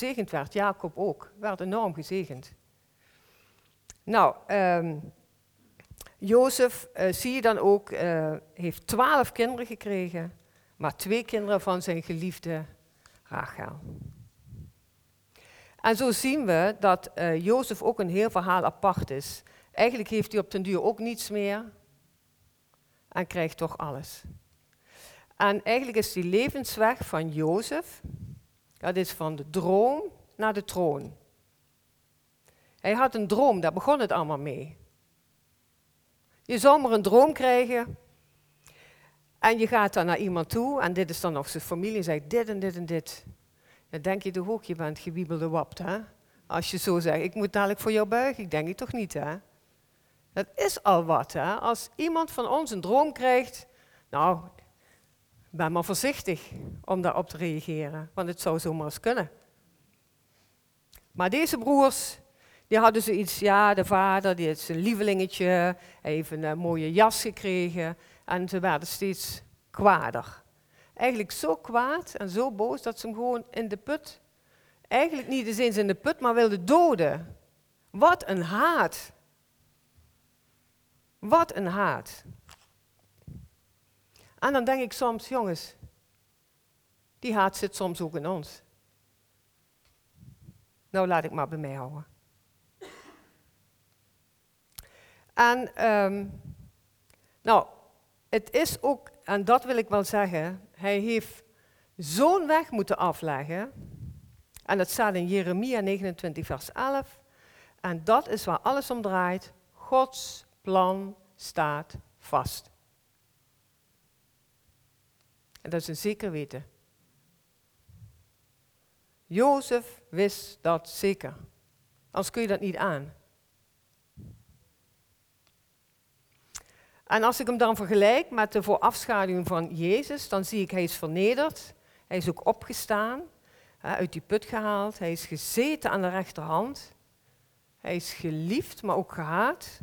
gezegend werd. Jacob ook, werd enorm gezegend. Nou, um, Jozef, uh, zie je dan ook, uh, heeft twaalf kinderen gekregen, maar twee kinderen van zijn geliefde Rachel. En zo zien we dat uh, Jozef ook een heel verhaal apart is. Eigenlijk heeft hij op den duur ook niets meer en krijgt toch alles. En eigenlijk is die levensweg van Jozef, dat is van de droom naar de troon. Hij had een droom, daar begon het allemaal mee. Je zou maar een droom krijgen en je gaat dan naar iemand toe en dit is dan nog zijn familie en zegt dit en dit en dit. Dan denk je toch ook, je bent gewiebelde wapt, hè? Als je zo zegt, ik moet dadelijk voor jou buigen, ik denk je toch niet, hè? Dat is al wat, hè? Als iemand van ons een droom krijgt, nou, ben maar voorzichtig om daarop te reageren, want het zou zomaar eens kunnen. Maar deze broers, die hadden zoiets, ja, de vader, die is een lievelingetje, hij heeft een mooie jas gekregen en ze werden steeds kwaader. Eigenlijk zo kwaad en zo boos dat ze hem gewoon in de put, eigenlijk niet eens in de put, maar wilden doden. Wat een haat. Wat een haat. En dan denk ik soms, jongens, die haat zit soms ook in ons. Nou, laat ik maar bij mij houden. En, um, nou, het is ook, en dat wil ik wel zeggen, hij heeft zo'n weg moeten afleggen. En dat staat in Jeremia 29, vers 11. En dat is waar alles om draait. Gods plan staat vast. En dat is een zeker weten. Jozef wist dat zeker. Anders kun je dat niet aan. En als ik hem dan vergelijk met de voorafschaduwing van Jezus, dan zie ik hij is vernederd, hij is ook opgestaan, uit die put gehaald, hij is gezeten aan de rechterhand, hij is geliefd, maar ook gehaat.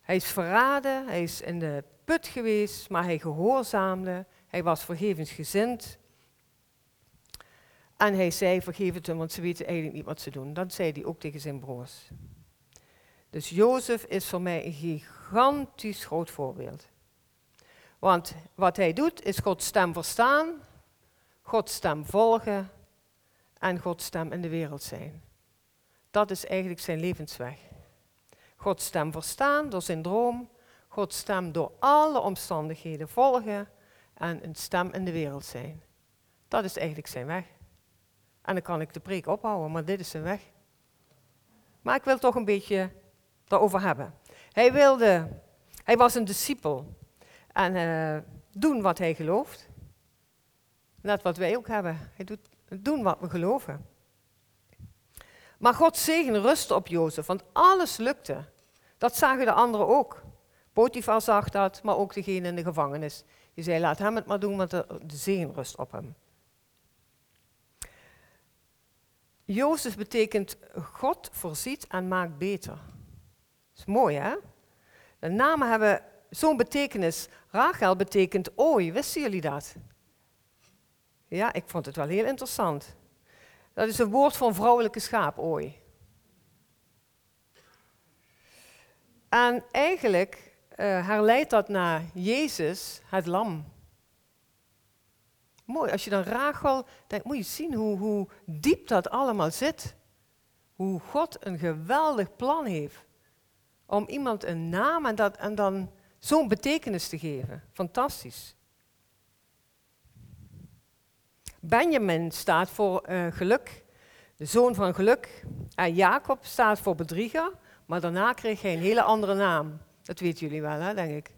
Hij is verraden, hij is in de put geweest, maar hij gehoorzaamde, hij was vergevensgezind. En hij zei, vergeef het hem, want ze weten eigenlijk niet wat ze doen. Dat zei hij ook tegen zijn broers. Dus Jozef is voor mij een gigantisch groot voorbeeld. Want wat hij doet is Gods stem verstaan, Gods stem volgen en Gods stem in de wereld zijn. Dat is eigenlijk zijn levensweg. Gods stem verstaan door zijn droom, Gods stem door alle omstandigheden volgen en een stem in de wereld zijn. Dat is eigenlijk zijn weg. En dan kan ik de preek ophouden, maar dit is zijn weg. Maar ik wil toch een beetje daarover hebben. Hij, wilde, hij was een discipel en uh, doen wat hij gelooft. Net wat wij ook hebben. Hij doet doen wat we geloven. Maar God zegen rustte op Jozef, want alles lukte. Dat zagen de anderen ook. Potifar zag dat, maar ook degene in de gevangenis. Die zei, laat hem het maar doen, want de, zegen rust op hem. Jozef betekent God voorziet en maakt beter is mooi, hè? De namen hebben zo'n betekenis. Rachel betekent ooi, wisten jullie dat? Ja, ik vond het wel heel interessant. Dat is een woord van vrouwelijke schaap, ooi. En eigenlijk uh, herleidt dat naar Jezus, het lam. Mooi, als je dan Rachel denkt, moet je zien hoe, hoe diep dat allemaal zit. Hoe God een geweldig plan heeft om iemand een naam en, dat, en dan zo'n betekenis te geven. Fantastisch. Benjamin staat voor uh, geluk, de zoon van geluk. En Jacob staat voor bedrieger, maar daarna kreeg hij een hele andere naam. Dat weten jullie wel, hè, denk ik.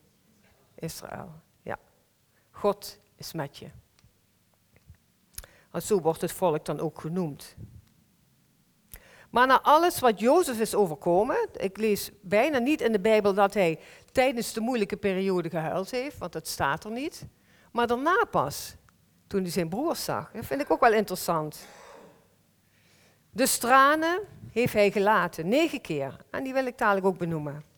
Israël, ja. God is met je. En zo wordt het volk dan ook genoemd. Maar na alles wat Jozef is overkomen, ik lees bijna niet in de Bijbel dat hij tijdens de moeilijke periode gehuild heeft, want dat staat er niet. Maar daarna pas, toen hij zijn broers zag. Dat vind ik ook wel interessant. De tranen heeft hij gelaten, negen keer. En die wil ik dadelijk ook benoemen.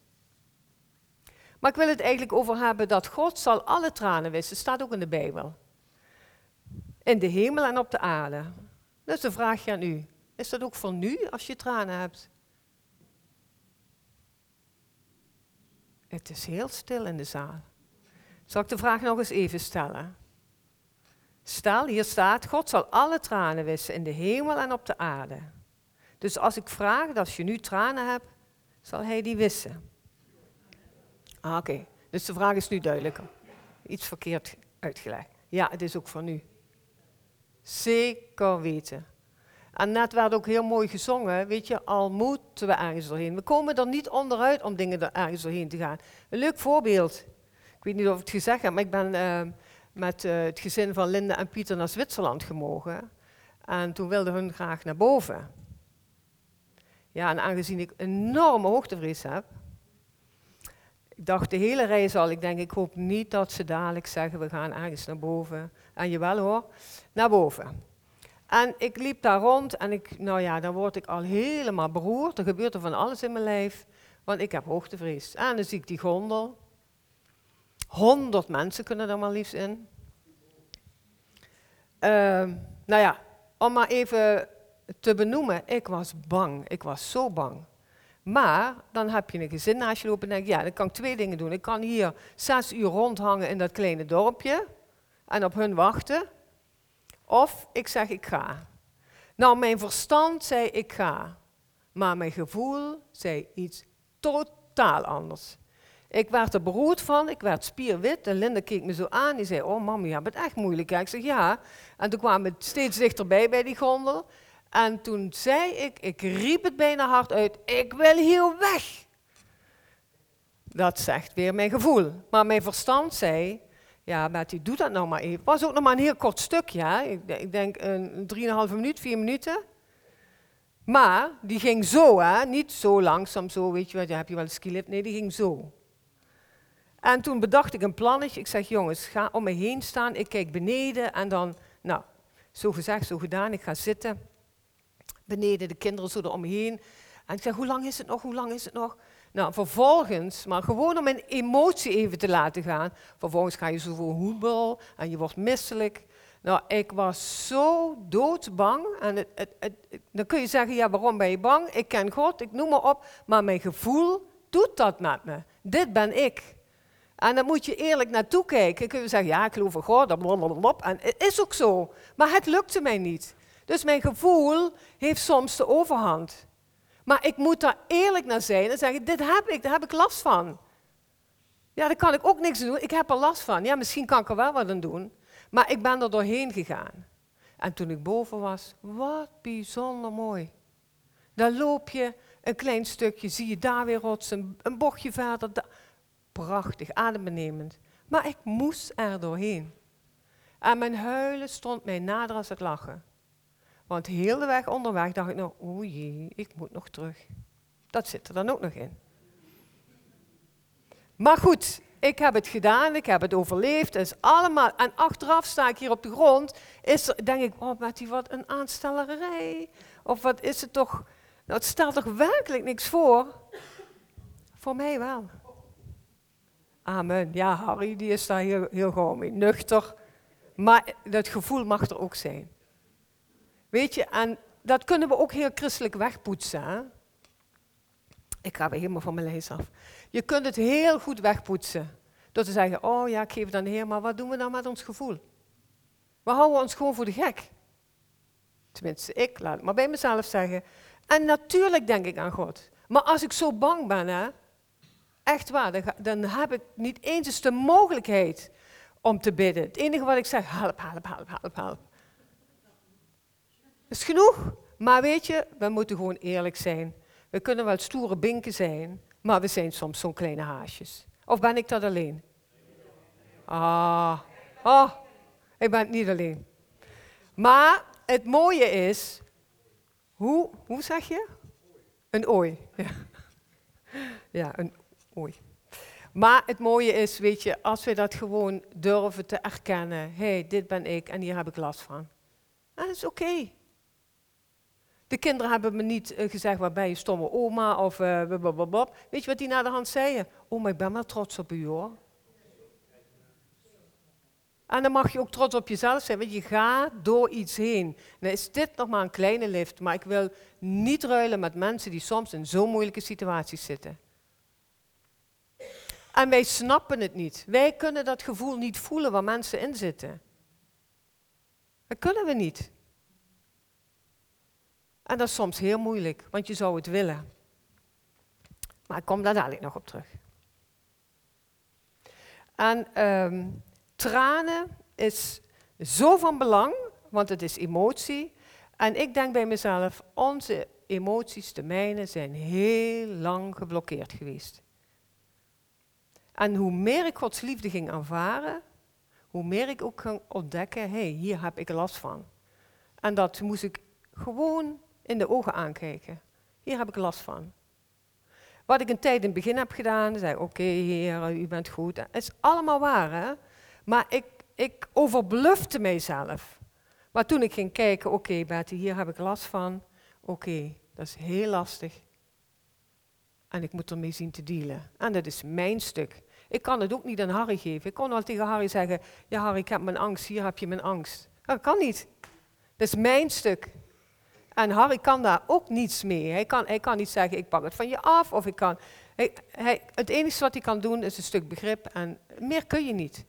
Maar ik wil het eigenlijk over hebben dat God zal alle tranen wissen. staat ook in de Bijbel. In de hemel en op de aarde. Dat is een vraagje aan u. Is dat ook voor nu als je tranen hebt? Het is heel stil in de zaal. Zal ik de vraag nog eens even stellen? Stel, hier staat, God zal alle tranen wissen in de hemel en op de aarde. Dus als ik vraag dat als je nu tranen hebt, zal hij die wissen. Ah, Oké, dus de vraag is nu duidelijker. Iets verkeerd uitgelegd. Ja, het is ook voor nu. Zeker weten. En net werd ook heel mooi gezongen, weet je, al moeten we ergens doorheen. We komen er niet onderuit om dingen er ergens doorheen te gaan. Een leuk voorbeeld. Ik weet niet of ik het gezegd heb, maar ik ben uh, met uh, het gezin van Linda en Pieter naar Zwitserland gemogen. En toen wilden hun graag naar boven. Ja, en aangezien ik enorme hoogtevrees heb, ik dacht de hele reis al, ik denk, ik hoop niet dat ze dadelijk zeggen, we gaan ergens naar boven. En jawel hoor, naar boven. En ik liep daar rond en ik, nou ja, dan word ik al helemaal beroerd. Er gebeurt er van alles in mijn lijf, want ik heb hoogtevrees. En dan zie ik die gondel. Honderd mensen kunnen er maar liefst in. Uh, nou ja, om maar even te benoemen, ik was bang. Ik was zo bang. Maar dan heb je een gezin naast je lopen en denk ja, dan kan ik twee dingen doen. Ik kan hier zes uur rondhangen in dat kleine dorpje en op hun wachten. Of ik zeg ik ga. Nou, mijn verstand zei ik ga. Maar mijn gevoel zei iets totaal anders. Ik werd er beroerd van, ik werd spierwit en Linda keek me zo aan. Die zei, oh mama, je hebt het echt moeilijk. Ik zeg, ja. En toen kwamen we steeds dichterbij bij die gondel. En toen zei ik, ik riep het bijna hard uit, ik wil hier weg. Dat zegt weer mijn gevoel. Maar mijn verstand zei, ja, Betty, doe dat nou maar even. Het was ook nog maar een heel kort stukje, hè? Ik, denk een 3,5 minuut, 4 minuten. Maar die ging zo, hè? niet zo langzaam, zo, weet je wat, heb je wel een skilift? Nee, die ging zo. En toen bedacht ik een plannetje. Ik zeg, jongens, ga om me heen staan. Ik kijk beneden en dan, nou, zo gezegd, zo gedaan. Ik ga zitten. Beneden, de kinderen zo erom me heen. En ik zeg, hoe lang is het nog, hoe lang is het nog? Nou, vervolgens, maar gewoon om een emotie even te laten gaan. Vervolgens ga je zo voor hoebel en je wordt misselijk. Nou, ik was zo doodbang. En het, het, dan kun je zeggen, ja, waarom ben je bang? Ik ken God, ik noem maar op. Maar mijn gevoel doet dat met me. Dit ben ik. En dan moet je eerlijk naartoe kijken. Kun je zeggen, ja, ik geloof in God. En het is ook zo. Maar het lukte mij niet. Dus mijn gevoel heeft soms de overhand. Maar ik moet daar eerlijk naar zijn en zeggen, dit heb ik, daar heb ik last van. Ja, daar kan ik ook niks doen, ik heb er last van. Ja, misschien kan ik er wel wat aan doen. Maar ik ben er doorheen gegaan. En toen ik boven was, wat bijzonder mooi. Dan loop je een klein stukje, zie je daar weer rotsen, een bochtje verder. Prachtig, adembenemend. Maar ik moest er doorheen. En mijn huilen stond mij nader als het lachen. Want heel de weg onderweg dacht ik nog, oei, jee, ik moet nog terug. Dat zit er dan ook nog in. Maar goed, ik heb het gedaan, ik heb het overleefd, is allemaal. En achteraf sta ik hier op de grond, is er, denk ik, oh Betty, wat een aanstellerij. Of wat is het toch, nou het stelt toch werkelijk niks voor? Voor mij wel. Amen. Ja, Harry, die is daar heel, heel gewoon mee, nuchter. Maar dat gevoel mag er ook zijn. Weet je, en dat kunnen we ook heel christelijk wegpoetsen. Ik ga weer helemaal van mijn lijst af. Je kunt het heel goed wegpoetsen. Door te zeggen, oh ja, ik geef het aan de Heer, maar wat doen we dan met ons gevoel? We houden ons gewoon voor de gek. Tenminste, ik laat het maar bij mezelf zeggen. En natuurlijk denk ik aan God. Maar als ik zo bang ben, hè, echt waar, dan, dan heb ik niet eens de mogelijkheid om te bidden. Het enige wat ik zeg, help, help, help, help, help is genoeg. Maar weet je, we moeten gewoon eerlijk zijn. We kunnen wel stoere binken zijn, maar we zijn soms zo'n kleine haasjes. Of ben ik dat alleen? Ah, oh, ik ben niet alleen. Maar het mooie is, hoe, hoe zeg je? Een ooi. Ja, ja een ooi. Maar het mooie is, weet je, als we dat gewoon durven te erkennen. Hé, hey, dit ben ik en hier heb ik last van. Dat is oké. De kinderen hebben me niet uh, gezegd, waar ben je stomme oma of uh, Weet je wat die naar de hand zeiden? Maar ik ben wel trots op u hoor. En dan mag je ook trots op jezelf zijn, want je gaat door iets heen. Dan is dit nog maar een kleine lift, maar ik wil niet ruilen met mensen die soms in zo'n moeilijke situaties zitten. En wij snappen het niet. Wij kunnen dat gevoel niet voelen waar mensen in zitten. Dat kunnen we niet. En dat is soms heel moeilijk, want je zou het willen. Maar ik kom daar dadelijk nog op terug. En ehm, tranen is zo van belang, want het is emotie. En ik denk bij mezelf, onze emoties, de mijne, zijn heel lang geblokkeerd geweest. En hoe meer ik Gods liefde ging aanvaren, hoe meer ik ook ging ontdekken, hé, hey, hier heb ik last van. En dat moest ik gewoon in de ogen aankijken. Hier heb ik last van. Wat ik een tijd in het begin heb gedaan, zei oké heer, u bent goed. Het is allemaal waar hè. Maar ik, ik overblufte mijzelf. Maar toen ik ging kijken, oké okay, Betty, hier heb ik last van. Oké, dat is heel lastig. En ik moet ermee zien te dealen. En dat is mijn stuk. Ik kan het ook niet aan Harry geven. Ik kon wel tegen Harry zeggen, ja Harry, ik heb mijn angst, hier heb je mijn angst. Dat kan niet. Dat is mijn stuk. En Harry kan daar ook niets mee. Hij kan, hij kan niet zeggen, ik pak het van je af. Of ik kan, hij, hij, het enige wat hij kan doen is een stuk begrip. En meer kun je niet.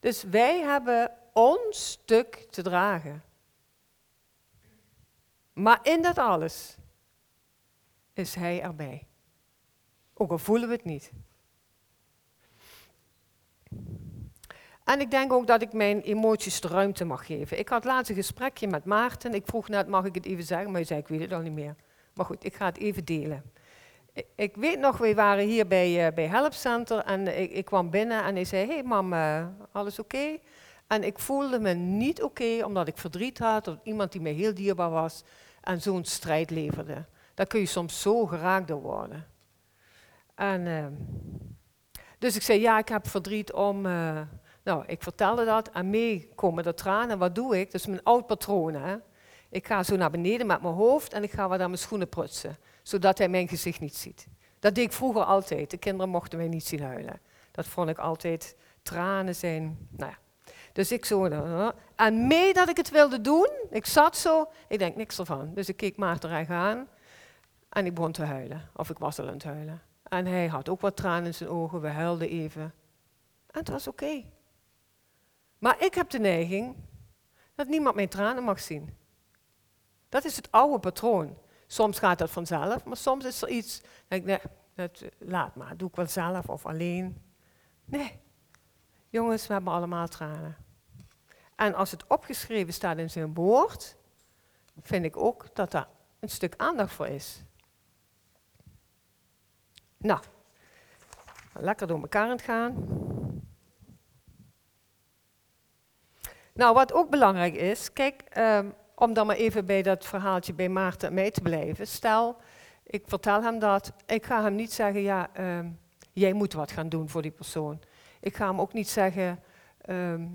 Dus wij hebben ons stuk te dragen. Maar in dat alles is hij erbij. Ook al voelen we het niet. En ik denk ook dat ik mijn emoties de ruimte mag geven. Ik had laatst een gesprekje met Maarten. Ik vroeg net, mag ik het even zeggen? Maar hij zei, ik weet het al niet meer. Maar goed, ik ga het even delen. Ik, weet nog, we waren hier bij, uh, bij Help Center en ik, ik, kwam binnen en hij zei, hey mam, uh, alles oké? En ik voelde me niet oké, omdat ik verdriet had, of iemand die mij heel dierbaar was en zo'n strijd leverde. Daar kun je soms zo geraakt door worden. En, uh, dus ik zei, ja, ik heb verdriet om nou, ik vertelde dat en mee komen de tranen. Wat doe ik? Dat is mijn oud patroon. Hè? Ik ga zo naar beneden met mijn hoofd en ik ga wat aan mijn schoenen prutsen. Zodat hij mijn gezicht niet ziet. Dat deed ik vroeger altijd. De kinderen mochten mij niet zien huilen. Dat vond ik altijd tranen zijn. Nou ja. Dus ik zo. En mee dat ik het wilde doen, ik zat zo, ik denk niks ervan. Dus ik keek Maarten recht aan en ik begon te huilen. Of ik was al aan het huilen. En hij had ook wat tranen in zijn ogen, we huilden even. En het was oké. Maar ik heb de neiging dat niemand mijn tranen mag zien. Dat is het oude patroon. Soms gaat dat vanzelf, maar soms is er iets, denk ik, nee, laat maar, doe ik wel zelf of alleen. Nee, jongens, we hebben allemaal tranen. En als het opgeschreven staat in zijn woord, vind ik ook dat daar een stuk aandacht voor is. Nou, lekker door elkaar aan het gaan. Nou, wat ook belangrijk is, kijk, ehm, om dan maar even bij dat verhaaltje bij Maarten en te blijven. Stel, ik vertel hem dat, ik ga hem niet zeggen, ja, ehm, jij moet wat gaan doen voor die persoon. Ik ga hem ook niet zeggen, ehm,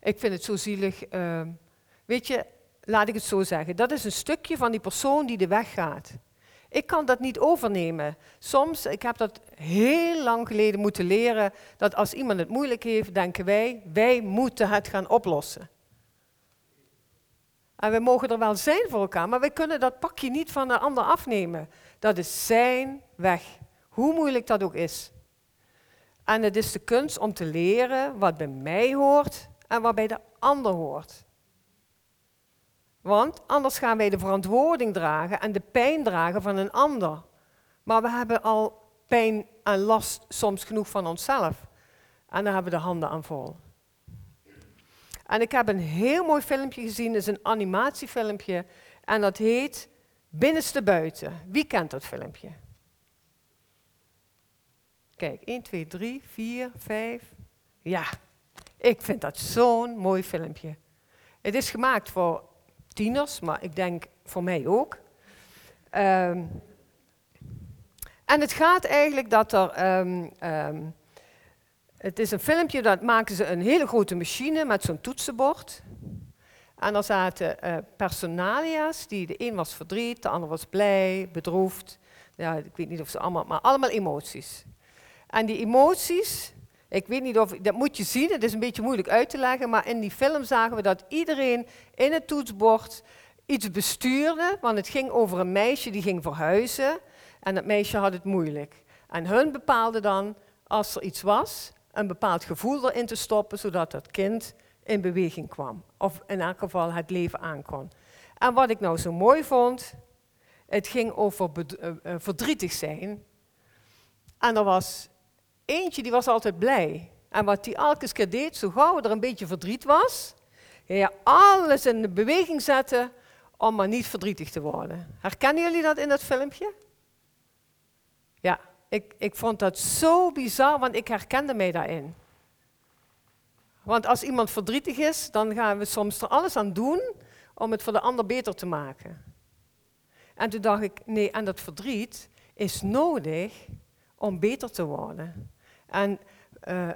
ik vind het zo zielig. weet je, laat ik het zo zeggen, dat is een stukje van die persoon die de weg gaat. Ik kan dat niet overnemen. Soms, ik heb dat heel lang geleden moeten leren, dat als iemand het moeilijk heeft, denken wij, wij moeten het gaan oplossen. En we mogen er wel zijn voor elkaar, maar wij kunnen dat pakje niet van de ander afnemen. Dat is zijn weg, hoe moeilijk dat ook is. En het is de kunst om te leren wat bij mij hoort en wat bij de ander hoort. Want anders gaan wij de verantwoording dragen en de pijn dragen van een ander. Maar we hebben al pijn en last soms genoeg van onszelf. En daar hebben we de handen aan vol. En ik heb een heel mooi filmpje gezien, het is een animatiefilmpje. En dat heet Binnenste Buiten. Wie kent dat filmpje? Kijk, 1, 2, 3, 4, 5. Ja, ik vind dat zo'n mooi filmpje. Het is gemaakt voor tieners, maar ik denk voor mij ook. Um, en het gaat eigenlijk dat er. Um, um, het is een filmpje, dat maken ze een hele grote machine met zo'n toetsenbord. En er zaten uh, personalia's, die de een was verdriet, de ander was blij, bedroefd. Ja, ik weet niet of ze allemaal, maar allemaal emoties. En die emoties, Ik weet niet of, dat moet je zien, het is een beetje moeilijk uit te leggen, maar in die film zagen we dat iedereen in het toetsbord iets bestuurde, want het ging over een meisje die ging verhuizen en dat meisje had het moeilijk. En hun bepaalden dan, als er iets was, een bepaald gevoel erin te stoppen, zodat dat kind in beweging kwam. Of in elk geval het leven aankon. En wat ik nou zo mooi vond, het ging over uh, verdrietig zijn. En er was eentje die was altijd blij. En wat die elke keer deed, zo gauw er een beetje verdriet was, ja, alles in de beweging zetten om maar niet verdrietig te worden. Herkennen jullie dat in dat filmpje? Ja, ik, ik vond dat zo bizar, want ik herkende mij daarin. Want als iemand verdrietig is, dan gaan we soms er alles aan doen om het voor de ander beter te maken. En toen dacht ik, nee, en dat verdriet is nodig om beter te worden. En uh,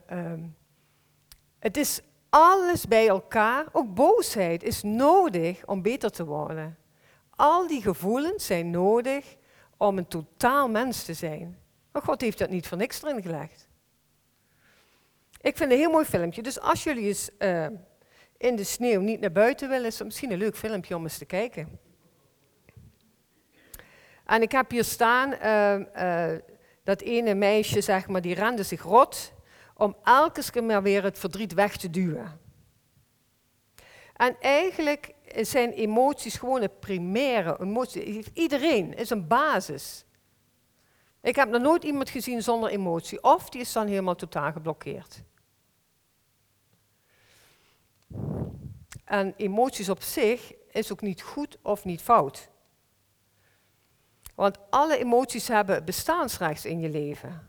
het is alles bij elkaar, ook boosheid is nodig om beter te worden. Al die gevoelens zijn nodig om een totaal mens te zijn. Maar God heeft dat niet voor niks erin gelegd. Ik vind het een heel mooi filmpje. Dus als jullie eens uh, in de sneeuw niet naar buiten willen, is het misschien een leuk filmpje om eens te kijken. En ik heb hier staan uh, uh, dat ene meisje, zeg maar, die rende zich rot om elke keer maar weer het verdriet weg te duwen. En eigenlijk zijn emoties gewoon een primaire emotie. Iedereen is een basis. Ik heb nog nooit iemand gezien zonder emotie. Of die is dan helemaal totaal geblokkeerd. En emoties op zich is ook niet goed of niet fout. Want alle emoties hebben bestaansrechts in je leven.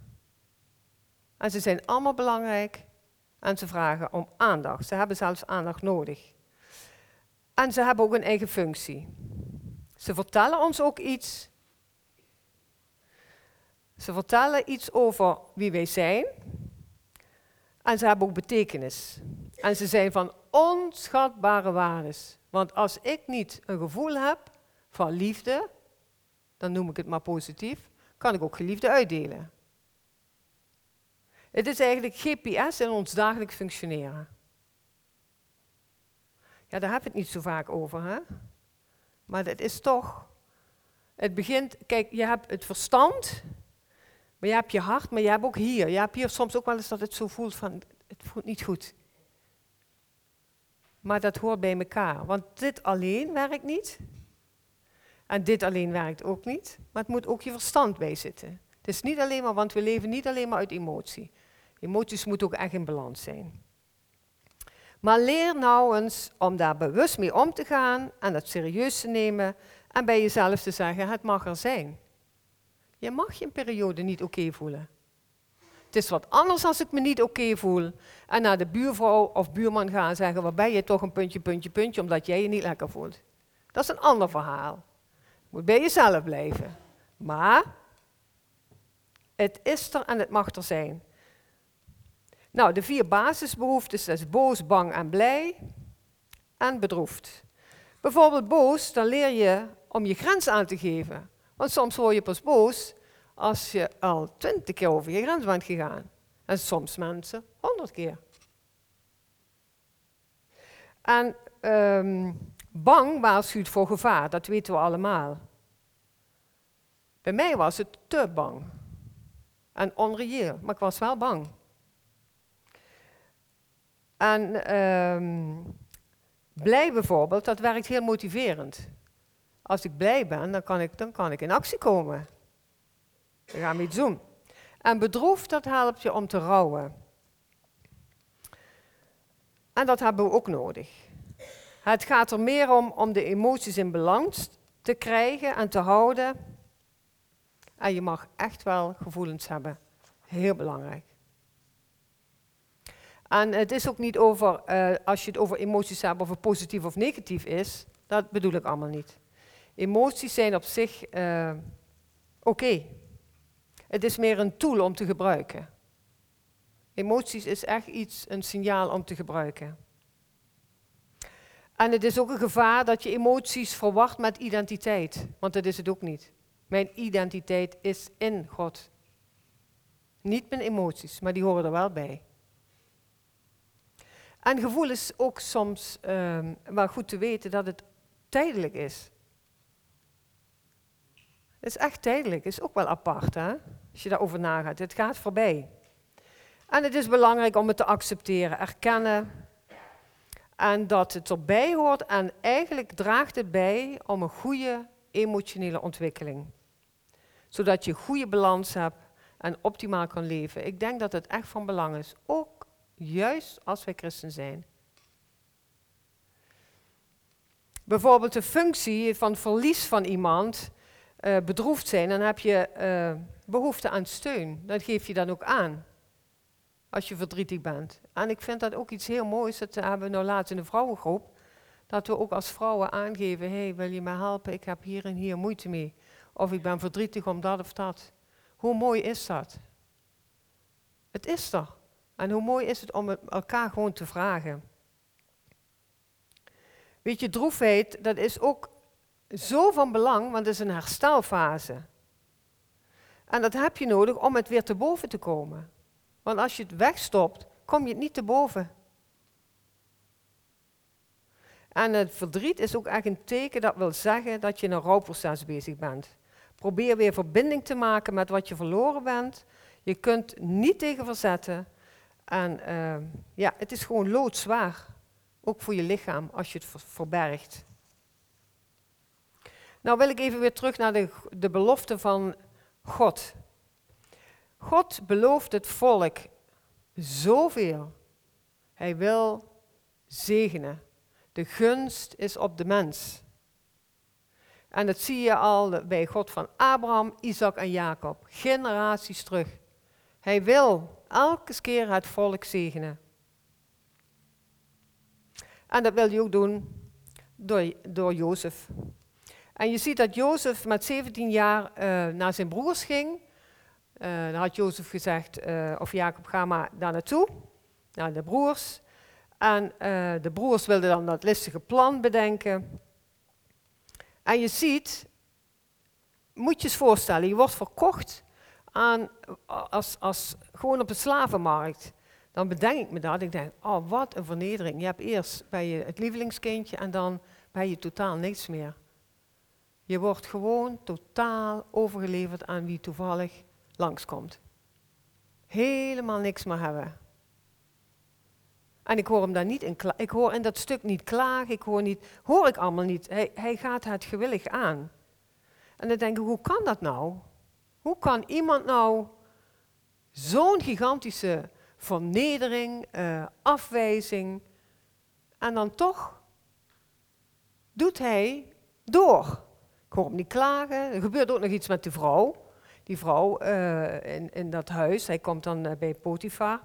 En ze zijn allemaal belangrijk en ze vragen om aandacht. Ze hebben zelfs aandacht nodig. En ze hebben ook een eigen functie. Ze vertellen ons ook iets. Ze vertellen iets over wie wij zijn. En ze hebben ook betekenis. En ze zijn van onschatbare waardes. Want als ik niet een gevoel heb van liefde, dan noem ik het maar positief, kan ik ook geliefde uitdelen. Het is eigenlijk GPS in ons dagelijks functioneren. Ja, daar heb ik het niet zo vaak over, hè? Maar het is toch. Het begint, kijk, je hebt het verstand, maar je hebt je hart, maar je hebt ook hier. Je hebt hier soms ook wel eens dat het zo voelt van, het voelt niet goed. Maar dat hoort bij elkaar, want dit alleen werkt niet. En dit alleen werkt ook niet, maar het moet ook je verstand bij zitten. Het is niet alleen maar, want we leven niet alleen maar uit emotie. Emoties moeten ook echt in balans zijn. Maar leer nou eens om daar bewust mee om te gaan en dat serieus te nemen en bij jezelf te zeggen, het mag er zijn. Je mag je een periode niet oké voelen. Het is wat anders als ik me niet oké voel en naar de buurvrouw of buurman ga en zeggen, waar ben je toch een puntje, puntje, puntje, omdat jij je niet lekker voelt. Dat is een ander verhaal. Moet bij jezelf blijven. Maar het is er en het mag er zijn. Nou, de vier basisbehoeftes is boos, bang en blij en bedroefd. Bijvoorbeeld boos, dan leer je om je grens aan te geven. Want soms word je pas boos als je al twintig keer over je grens bent gegaan. En soms mensen honderd keer. En um, bang waarschuwt voor gevaar, dat weten we allemaal. Bij mij was het te bang. En onreëel, maar ik was wel bang. En um, blij bijvoorbeeld, dat werkt heel motiverend. Als ik blij ben, dan kan ik, dan kan ik in actie komen. Dan gaan iets doen. En bedroefd, dat helpt je om te rouwen. En dat hebben we ook nodig. Het gaat er meer om om de emoties in balans te krijgen en te houden. En je mag echt wel gevoelens hebben. Heel belangrijk. En het is ook niet over, uh, als je het over emoties hebt, of het positief of negatief is. Dat bedoel ik allemaal niet. Emoties zijn op zich uh, oké. Het is meer een tool om te gebruiken. Emoties is echt iets, een signaal om te gebruiken. En het is ook een gevaar dat je emoties verwacht met identiteit. Want dat is het ook niet. Mijn identiteit is in God. Niet mijn emoties, maar die horen er wel bij. En gevoel is ook soms uh, wel goed te weten dat het tijdelijk is. Het is echt tijdelijk, het is ook wel apart hè, als je daarover nagaat. Het gaat voorbij. En het is belangrijk om het te accepteren, erkennen. En dat het erbij hoort en eigenlijk draagt het bij om een goede emotionele ontwikkeling. Zodat je goede balans hebt en optimaal kan leven. Ik denk dat het echt van belang is, ook juist als wij christen zijn. Bijvoorbeeld de functie van verlies van iemand, uh, bedroefd zijn, dan heb je uh, behoefte aan steun. Dat geef je dan ook aan als je verdrietig bent. En ik vind dat ook iets heel moois, dat hebben we nou laatst in de vrouwengroep, dat we ook als vrouwen aangeven, hey, wil je me helpen, ik heb hier en hier moeite mee. Of ik ben verdrietig om dat of dat. Hoe mooi is dat? Het is er. En hoe mooi is het om elkaar gewoon te vragen. Weet je, droefheid, dat is ook zo van belang, want het is een herstelfase. En dat heb je nodig om het weer te boven te komen. Want als je het wegstopt, kom je het niet te boven. En het verdriet is ook echt een teken dat wil zeggen dat je in een rouwproces bezig bent. Probeer weer verbinding te maken met wat je verloren bent. Je kunt niet tegen verzetten. En uh, ja, het is gewoon loodzwaar. Ook voor je lichaam als je het verbergt. Nou wil ik even weer terug naar de, de belofte van God. God belooft het volk zoveel. Hij wil zegenen. De gunst is op de mens. En dat zie je al bij God van Abraham, Isaac en Jacob. Generaties terug. Hij wil elke keer het volk zegenen. En dat wil hij ook doen door, door Jozef. En je ziet dat Jozef met 17 jaar uh, naar zijn broers ging. Uh, dan had Jozef gezegd, uh, of Jacob, ga maar daar naartoe, naar de broers. En de broers wilden dan dat listige plan bedenken. En je ziet, moet je eens voorstellen, je wordt verkocht aan, als, als, gewoon op de slavenmarkt. Dan bedenk ik me dat. Ik denk, oh wat een vernedering. Je hebt eerst bij je het lievelingskindje en dan ben je totaal niks meer. Je wordt gewoon totaal overgeleverd aan wie toevallig langskomt. Helemaal niks meer hebben. En ik hoor hem daar niet in Ik hoor in dat stuk niet klagen. Ik hoor niet, hoor ik allemaal niet. Hij, hij gaat het gewillig aan. En dan denk ik, hoe kan dat nou? Hoe kan iemand nou zo'n gigantische vernedering, uh, afwijzing, en dan toch doet hij door. Ik hoor hem niet klagen. Er gebeurt ook nog iets met de vrouw. Die vrouw uh, in, in dat huis, hij komt dan uh, bij Potifar.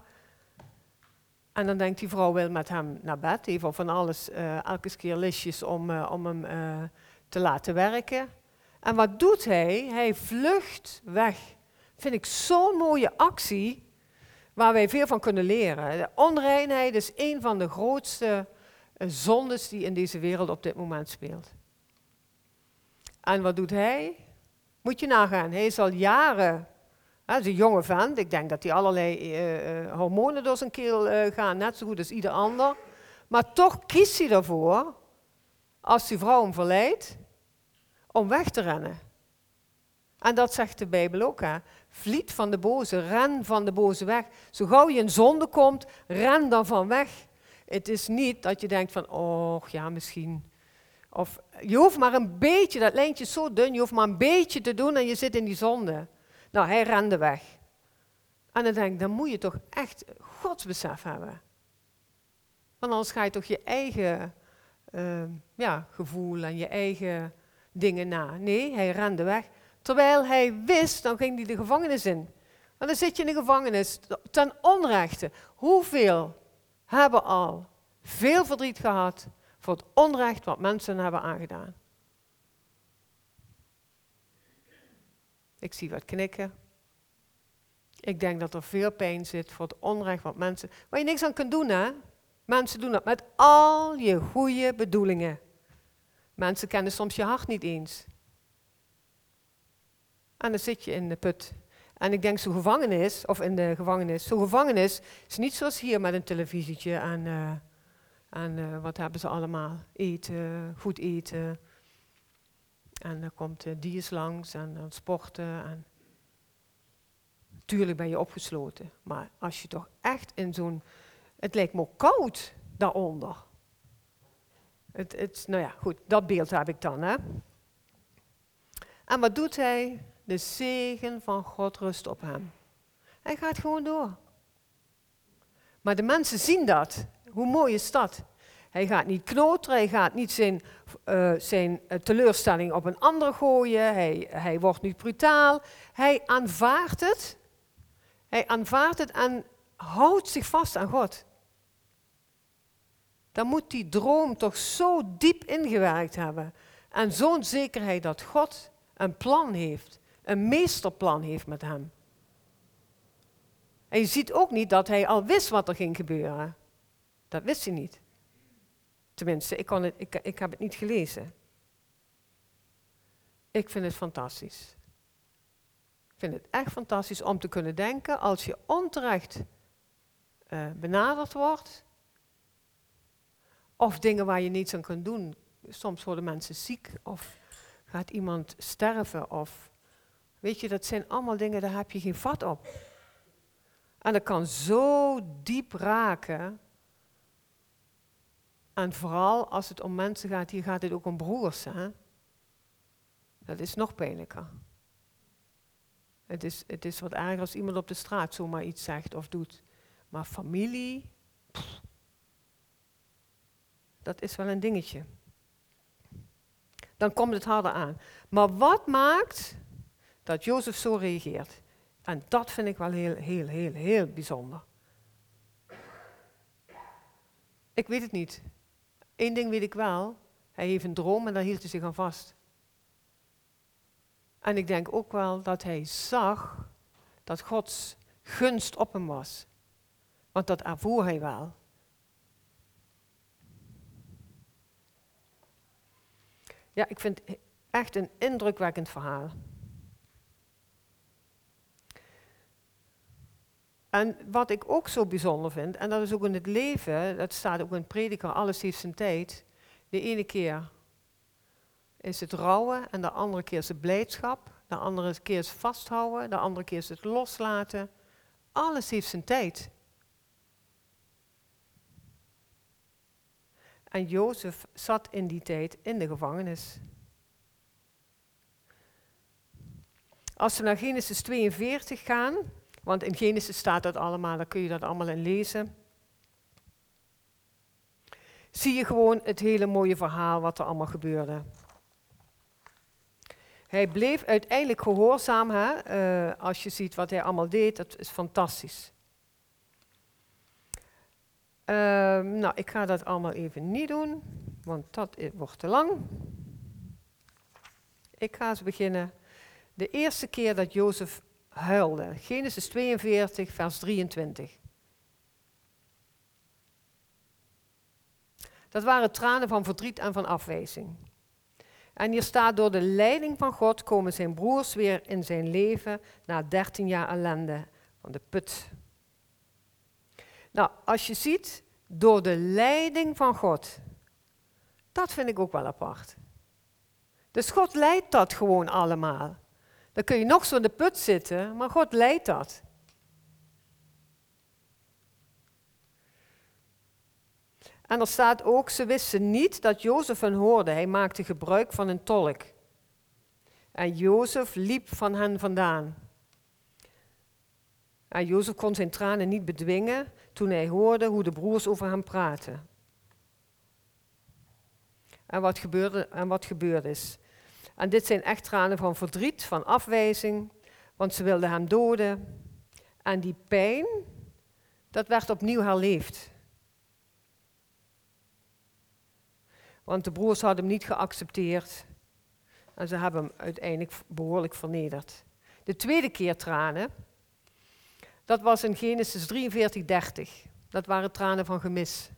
En dan denkt die vrouw wil met hem naar bed, even van alles, uh, elke keer listjes om, om hem te laten werken. En wat doet hij? Hij vlucht weg. Vind ik zo'n mooie actie waar wij veel van kunnen leren. Onreinheid is een van de grootste zondes die in deze wereld op dit moment speelt. En wat doet hij? Moet je nagaan, hij is al jaren hij is een jonge vent. Ik denk dat hij allerlei uh, hormonen door zijn keel uh, gaan, net zo goed als ieder ander. Maar toch kiest hij ervoor, als die vrouw hem verleidt, om weg te rennen. En dat zegt de Bijbel ook. Hè. Vliet van de boze, ren van de boze weg. Zo gauw je in zonde komt, ren dan van weg. Het is niet dat je denkt van, oh ja, misschien. Of je hoeft maar een beetje, dat lijntje is zo dun, je hoeft maar een beetje te doen en je zit in die zonde. Nou, hij rende weg. En dan denk ik, dan moet je toch echt godsbesef hebben. Want anders ga je toch je eigen uh, ja, gevoel en je eigen dingen na. Nee, hij rende weg. Terwijl hij wist, dan ging hij de gevangenis in. En dan zit je in de gevangenis ten onrechte. Hoeveel hebben al veel verdriet gehad voor het onrecht wat mensen hebben aangedaan? Ik zie wat knikken. Ik denk dat er veel pijn zit voor het onrecht wat mensen. Waar je niks aan kunt doen, hè? Mensen doen dat met al je goede bedoelingen. Mensen kennen soms je hart niet eens. En dan zit je in de put. En ik denk, zo'n gevangenis, of in de gevangenis, zo'n gevangenis is niet zoals hier met een televisietje en uh, En eh, wat hebben ze allemaal? Eten, goed eten. En dan komt uh, diers langs en dan sporten. En Tuurlijk ben je opgesloten. Maar als je toch echt in zo'n... Het lijkt me ook koud daaronder. Het, het, nou ja, goed, dat beeld heb ik dan. Hè? En wat doet hij? De zegen van God rust op hem. Hij gaat gewoon door. Maar de mensen zien dat. Hoe mooi is dat? Hij gaat niet knoteren, hij gaat niet zijn, uh, zijn uh, teleurstelling op een ander gooien, hij, hij wordt niet brutaal. Hij aanvaardt het. Hij aanvaardt het en houdt zich vast aan God. Dan moet die droom toch zo diep ingewerkt hebben. En zo'n zekerheid dat God een plan heeft, een meesterplan heeft met hem. En je ziet ook niet dat hij al wist wat er ging gebeuren. Dat wist hij niet. Tenminste, ik, kon het, ik, ik heb het niet gelezen. Ik vind het fantastisch. Ik vind het echt fantastisch om te kunnen denken als je onterecht uh, benaderd wordt. Of dingen waar je niets aan kunt doen. Soms worden mensen ziek of gaat iemand sterven. Of weet je, dat zijn allemaal dingen, daar heb je geen vat op. En dat kan zo diep raken. En vooral als het om mensen gaat, hier gaat het ook om broers. Hè? Dat is nog pijnlijker. Het is, het is wat erger als iemand op de straat zomaar iets zegt of doet. Maar familie, dat is wel een dingetje. Dan komt het harder aan. Maar wat maakt dat Jozef zo reageert? En dat vind ik wel heel, heel, heel, heel bijzonder. Ik weet het niet. Eén ding weet ik wel. Hij heeft een droom en daar hield hij zich aan vast. En ik denk ook wel dat hij zag dat Gods gunst op hem was. Want dat ervoer hij wel. Ja, ik vind het echt een indrukwekkend verhaal. En wat ik ook zo bijzonder vind, en dat is ook in het leven, dat staat ook in Prediker, alles heeft zijn tijd. De ene keer is het rouwen en de andere keer is het blijdschap. De andere keer is vasthouden, de andere keer is het loslaten. Alles heeft zijn tijd. En Jozef zat in die tijd in de gevangenis. Als we naar Genesis 42 gaan, want in Genesis staat dat allemaal, dan kun je dat allemaal in lezen. Zie je gewoon het hele mooie verhaal wat er allemaal gebeurde. Hij bleef uiteindelijk gehoorzaam. Hè? Uh, als je ziet wat hij allemaal deed, dat is fantastisch. Uh, nou, ik ga dat allemaal even niet doen, want dat wordt te lang. Ik ga eens beginnen. De eerste keer dat Jozef huilde. Genesis 42, vers 23. Dat waren tranen van verdriet en van afwijzing. En hier staat, door de leiding van God komen zijn broers weer in zijn leven na 13 jaar ellende van de put. Nou, als je ziet, door de leiding van God. Dat vind ik ook wel apart. Dus God leidt dat gewoon allemaal. Dan kun je nog zo in de put zitten, maar God leidt dat. En er staat ook, ze wisten niet dat Jozef hen hoorde. Hij maakte gebruik van een tolk. En Jozef liep van hen vandaan. En Jozef kon zijn tranen niet bedwingen toen hij hoorde hoe de broers over hem praten. En wat gebeurde, en wat gebeurd is. En dit zijn echt tranen van verdriet, van afwijzing, want ze wilden hem doden. En die pijn, dat werd opnieuw herleefd. Want de broers hadden hem niet geaccepteerd. En ze hebben hem uiteindelijk behoorlijk vernederd. De tweede keer tranen, dat was in Genesis 43, 30. Dat waren tranen van gemis.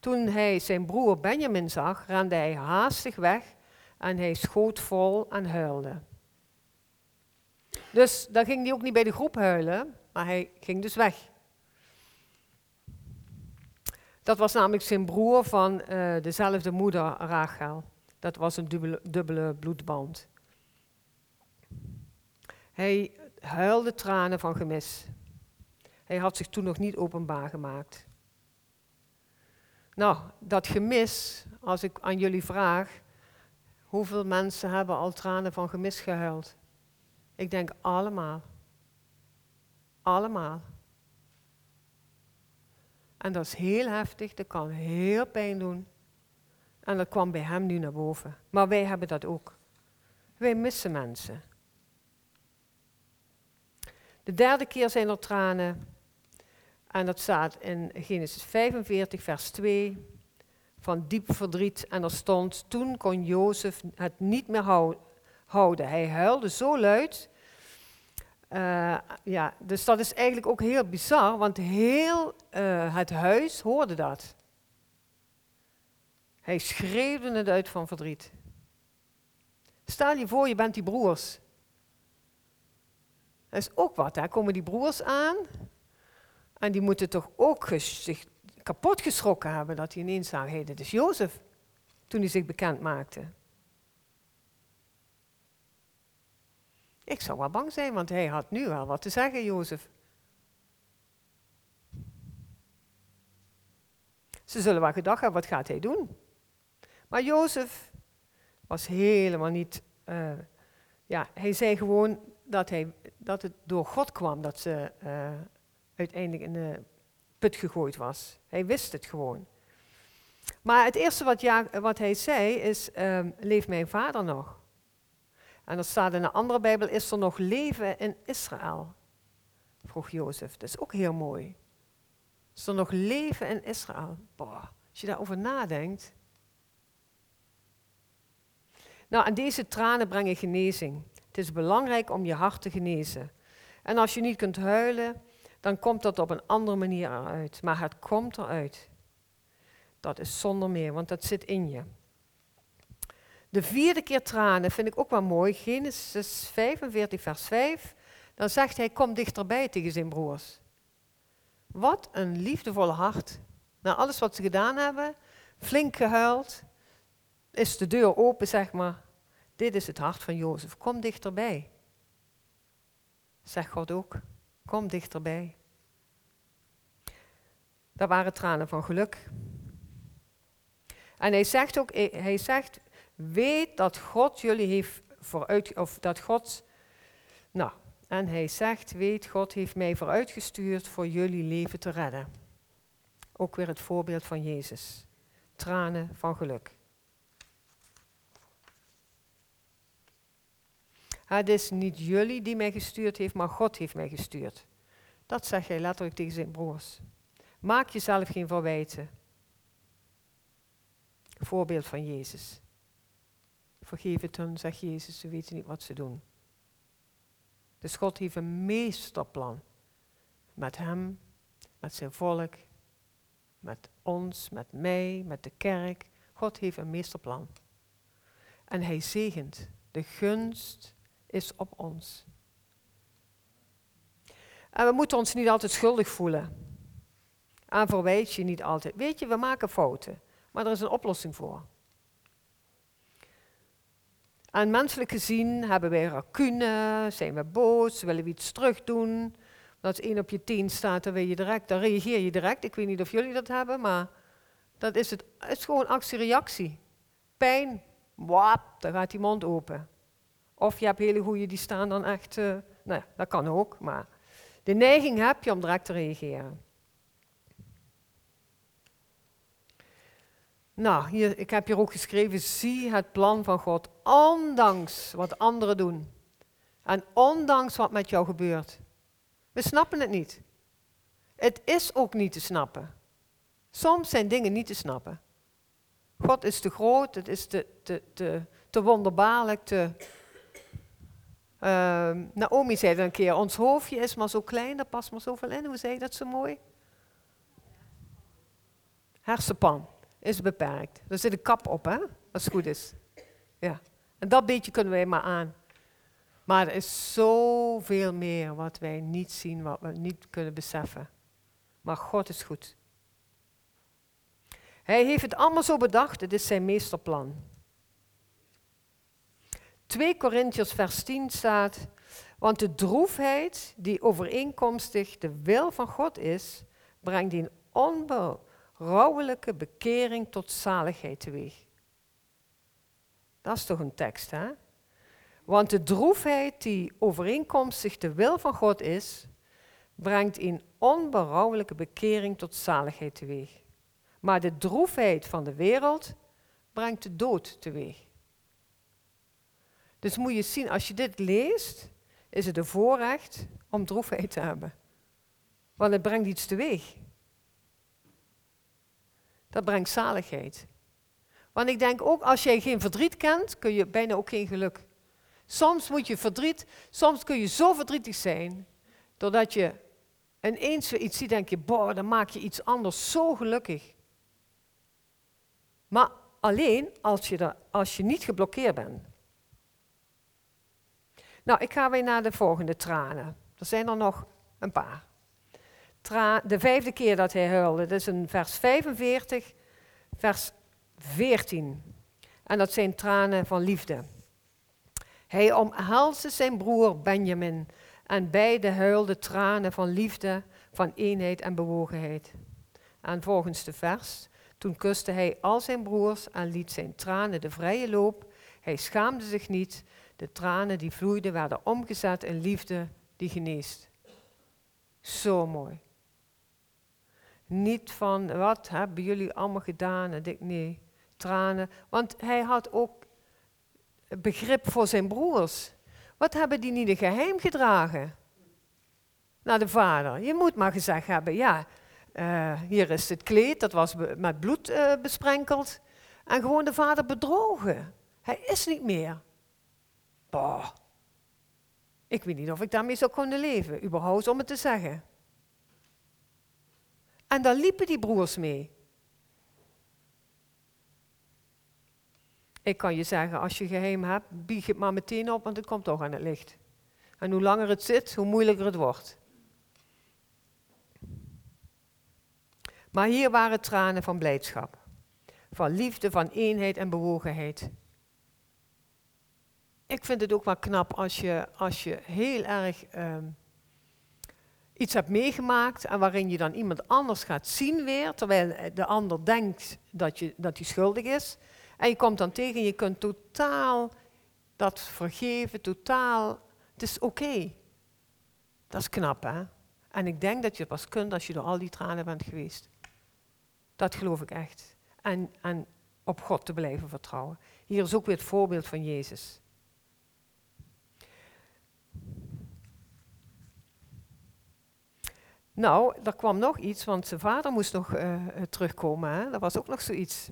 Toen hij zijn broer Benjamin zag, rende hij haastig weg en hij schoot vol en huilde. Dus dan ging hij ook niet bij de groep huilen, maar hij ging dus weg. Dat was namelijk zijn broer van uh, dezelfde moeder, Rachel. Dat was een dubbele, dubbele bloedband. Hij huilde tranen van gemis. Hij had zich toen nog niet openbaar gemaakt. Nou, dat gemis, als ik aan jullie vraag, hoeveel mensen hebben al tranen van gemis gehuild? Ik denk allemaal. Allemaal. En dat is heel heftig, dat kan heel pijn doen. En dat kwam bij hem nu naar boven. Maar wij hebben dat ook. Wij missen mensen. De derde keer zijn er tranen. En dat staat in Genesis 45, vers 2. Van diep verdriet. En er stond, toen kon Jozef het niet meer houden. Hij huilde zo luid. Uh, ja, dus dat is eigenlijk ook heel bizar, want heel uh, het huis hoorde dat. Hij schreeuwde het uit van verdriet. Stel je voor, je bent die broers. Dat is ook wat, hè? komen die broers aan. En die moeten toch ook zich kapot geschrokken hebben dat hij ineens zag, hé, dit is Jozef. Toen hij zich bekend maakte. Ik zou wel bang zijn, want hij had nu wel wat te zeggen, Jozef. Ze zullen wel gedacht hebben, wat gaat hij doen? Maar Jozef was helemaal niet, uh, ja, hij zei gewoon dat, hij, dat het door God kwam dat ze uh, uiteindelijk in de put gegooid was. Hij wist het gewoon. Maar het eerste wat, ja, wat hij zei is, um, leeft mijn vader nog? En er staat in een andere Bijbel, is er nog leven in Israël? Vroeg Jozef. Dat is ook heel mooi. Is er nog leven in Israël? Boah, als je daarover nadenkt. Nou, en deze tranen brengen genezing. Het is belangrijk om je hart te genezen. En als je niet kunt huilen, dan komt dat op een andere manier eruit. Maar het komt eruit. Dat is zonder meer, want dat zit in je. De vierde keer tranen vind ik ook wel mooi. Genesis 45, vers 5. Dan zegt hij, kom dichterbij tegen zijn broers. Wat een liefdevolle hart. Na alles wat ze gedaan hebben, flink gehuild, is de deur open, zeg maar. Dit is het hart van Jozef. Kom dichterbij. Zegt God ook. Kom dichterbij. Daar waren tranen van geluk. En hij zegt ook, hij zegt, Weet dat God jullie heeft vooruit, of dat God, nou, en hij zegt, weet, God heeft mij vooruitgestuurd voor jullie leven te redden. Ook weer het voorbeeld van Jezus. Tranen van geluk. Het is niet jullie die mij gestuurd heeft, maar God heeft mij gestuurd. Dat zegt hij letterlijk tegen zijn broers. Maak jezelf geen verwijten. Voorbeeld van Jezus. Vergeef het hun, zegt Jezus, ze weten niet wat ze doen. Dus God heeft een meesterplan. Met hem, met zijn volk, met ons, met mij, met de kerk. God heeft een meesterplan. En hij zegent. De gunst is op ons. En we moeten ons niet altijd schuldig voelen. En verwijt je niet altijd. Weet je, we maken fouten. Maar er is een oplossing voor. En menselijk gezien hebben wij racune, zijn we boos, willen we iets terug doen. Als één op je tien staat, dan, je direct, dan reageer je direct. Ik weet niet of jullie dat hebben, maar dat is het. Het is gewoon actie-reactie. Pijn, wap, dan gaat die mond open. Of je hebt hele goeie die staan dan echt, uh, nou ja, dat kan ook, maar de neiging heb je om direct te reageren. Nou, hier, ik heb hier ook geschreven, zie het plan van God, ondanks wat anderen doen. En ondanks wat met jou gebeurt. We snappen het niet. Het is ook niet te snappen. Soms zijn dingen niet te snappen. God is te groot, het is te, te, te, te wonderbaarlijk, te... Uh, Naomi zei dan een keer, ons hoofdje is maar zo klein, daar past maar zoveel in. Hoe zei je dat zo mooi? Hersenpan is beperkt. Er zit een kap op, hè? Als het goed is. Ja. En dat beetje kunnen wij maar aan. Maar er is zoveel meer wat wij niet zien, wat we niet kunnen beseffen. Maar God is goed. Hij heeft het allemaal zo bedacht, het is zijn meesterplan. 2 Korintiërs vers 10 staat, want de droefheid die overeenkomstig de wil van God is, brengt een onberouwelijke bekering tot zaligheid teweeg. Dat is toch een tekst, hè? Want de droefheid die overeenkomstig de wil van God is, brengt een onberouwelijke bekering tot zaligheid teweeg. Maar de droefheid van de wereld brengt de dood teweeg. Dus moet je zien, als je dit leest, is het een voorrecht om droefheid te hebben. Want het brengt iets teweeg. Dat brengt zaligheid. Want ik denk ook, als jij geen verdriet kent, kun je bijna ook geen geluk. Soms moet je verdriet, soms kun je zo verdrietig zijn, doordat je ineens weer iets ziet, denk je, boah, dan maak je iets anders zo gelukkig. Maar alleen als je, er, als je niet geblokkeerd bent. Nou, ik ga weer naar de volgende tranen. Er zijn er nog een paar. Tra de vijfde keer dat hij huilde, dat is in vers 45, vers 14. En dat zijn tranen van liefde. Hij omhelsde zijn broer Benjamin en beide huilden tranen van liefde, van eenheid en bewogenheid. En volgens de vers, toen kuste hij al zijn broers en liet zijn tranen de vrije loop. Hij schaamde zich niet, de tranen die vloeiden werden omgezet in liefde die geneest. Zo mooi. Niet van wat hebben jullie allemaal gedaan en ik nee, tranen. Want hij had ook begrip voor zijn broers. Wat hebben die niet een geheim gedragen? Naar de vader. Je moet maar gezegd hebben, ja, uh, hier is het kleed, dat was met bloed uh, besprenkeld. En gewoon de vader bedrogen. Hij is niet meer. Ik weet niet of ik daarmee zou kunnen leven, überhaupt om het te zeggen. En daar liepen die broers mee. Ik kan je zeggen, als je geheim hebt, bieg het maar meteen op, want het komt toch aan het licht. En hoe langer het zit, hoe moeilijker het wordt. Maar hier waren tranen van blijdschap, van liefde, van eenheid en bewogenheid. Ik vind het ook wel knap als je, als je heel erg ehm, iets hebt meegemaakt en waarin je dan iemand anders gaat zien weer, terwijl de ander denkt dat, je, dat hij schuldig is. En je komt dan tegen, je kunt totaal dat vergeven, totaal. Het is oké. Dat is knap, hè? En ik denk dat je het pas kunt als je door al die tranen bent geweest. Dat geloof ik echt. En, en op God te blijven vertrouwen. Hier is ook weer het voorbeeld van Jezus. Nou, er kwam nog iets, want zijn vader moest nog uh, terugkomen. Hè? Dat was ook nog zoiets.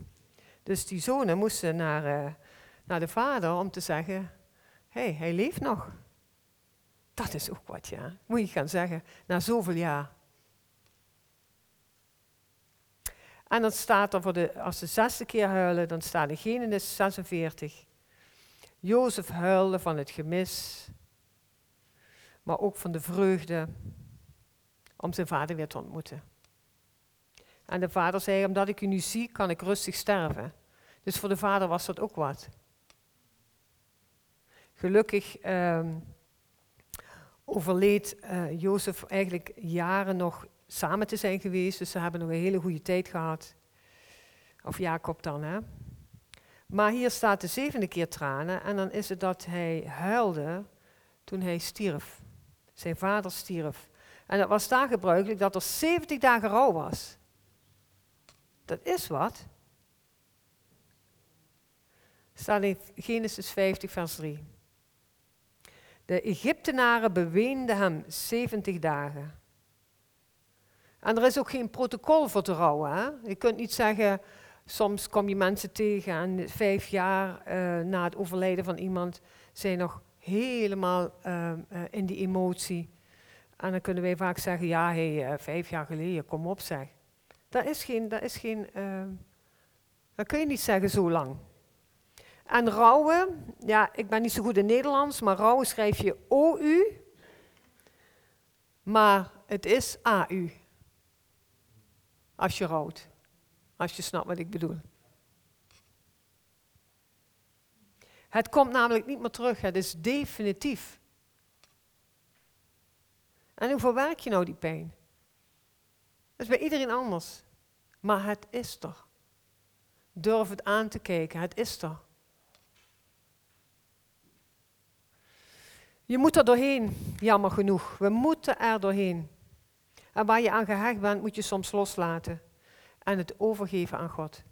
Dus die zonen moesten naar, uh, naar de vader om te zeggen, hé, hey, hij leeft nog. Dat is ook wat, ja. Moet je gaan zeggen, na zoveel jaar. En dan staat er, voor de, als ze zesde keer huilen, dan staat in Genesis 46. Jozef huilde van het gemis, maar ook van de vreugde om zijn vader weer te ontmoeten. En de vader zei, omdat ik u nu zie, kan ik rustig sterven. Dus voor de vader was dat ook wat. Gelukkig um, overleed uh, Jozef eigenlijk jaren nog samen te zijn geweest, dus ze hebben nog een hele goede tijd gehad. Of Jacob dan, hè. Maar hier staat de zevende keer tranen en dan is het dat hij huilde toen hij stierf. Zijn vader stierf. En dat was daar gebruikelijk dat er 70 dagen rouw was. Dat is wat. Staat in Genesis 50, vers 3. De Egyptenaren beweenden hem 70 dagen. En er is ook geen protocol voor te rouwen. Hè? Je kunt niet zeggen, soms kom je mensen tegen en vijf jaar uh, na het overlijden van iemand zijn nog helemaal uh, uh, in die emotie. En dan kunnen wij vaak zeggen, ja, hey, vijf jaar geleden, kom op zeg. Dat is geen, dat is geen, dat kun je niet zeggen zo lang. En rouwen, ja, ik ben niet zo goed in Nederlands, maar rouwen schrijf je OU, maar het is AU als je rouwt. Als je snapt wat ik bedoel. Het komt namelijk niet meer terug, het is definitief. En hoe verwerk je nou die pijn? Dat is bij iedereen anders. Maar het is er. Durf het aan te kijken, het is er. Je moet er doorheen, jammer genoeg. We moeten er doorheen. En waar je aan gehecht bent, moet je soms loslaten en het overgeven aan God.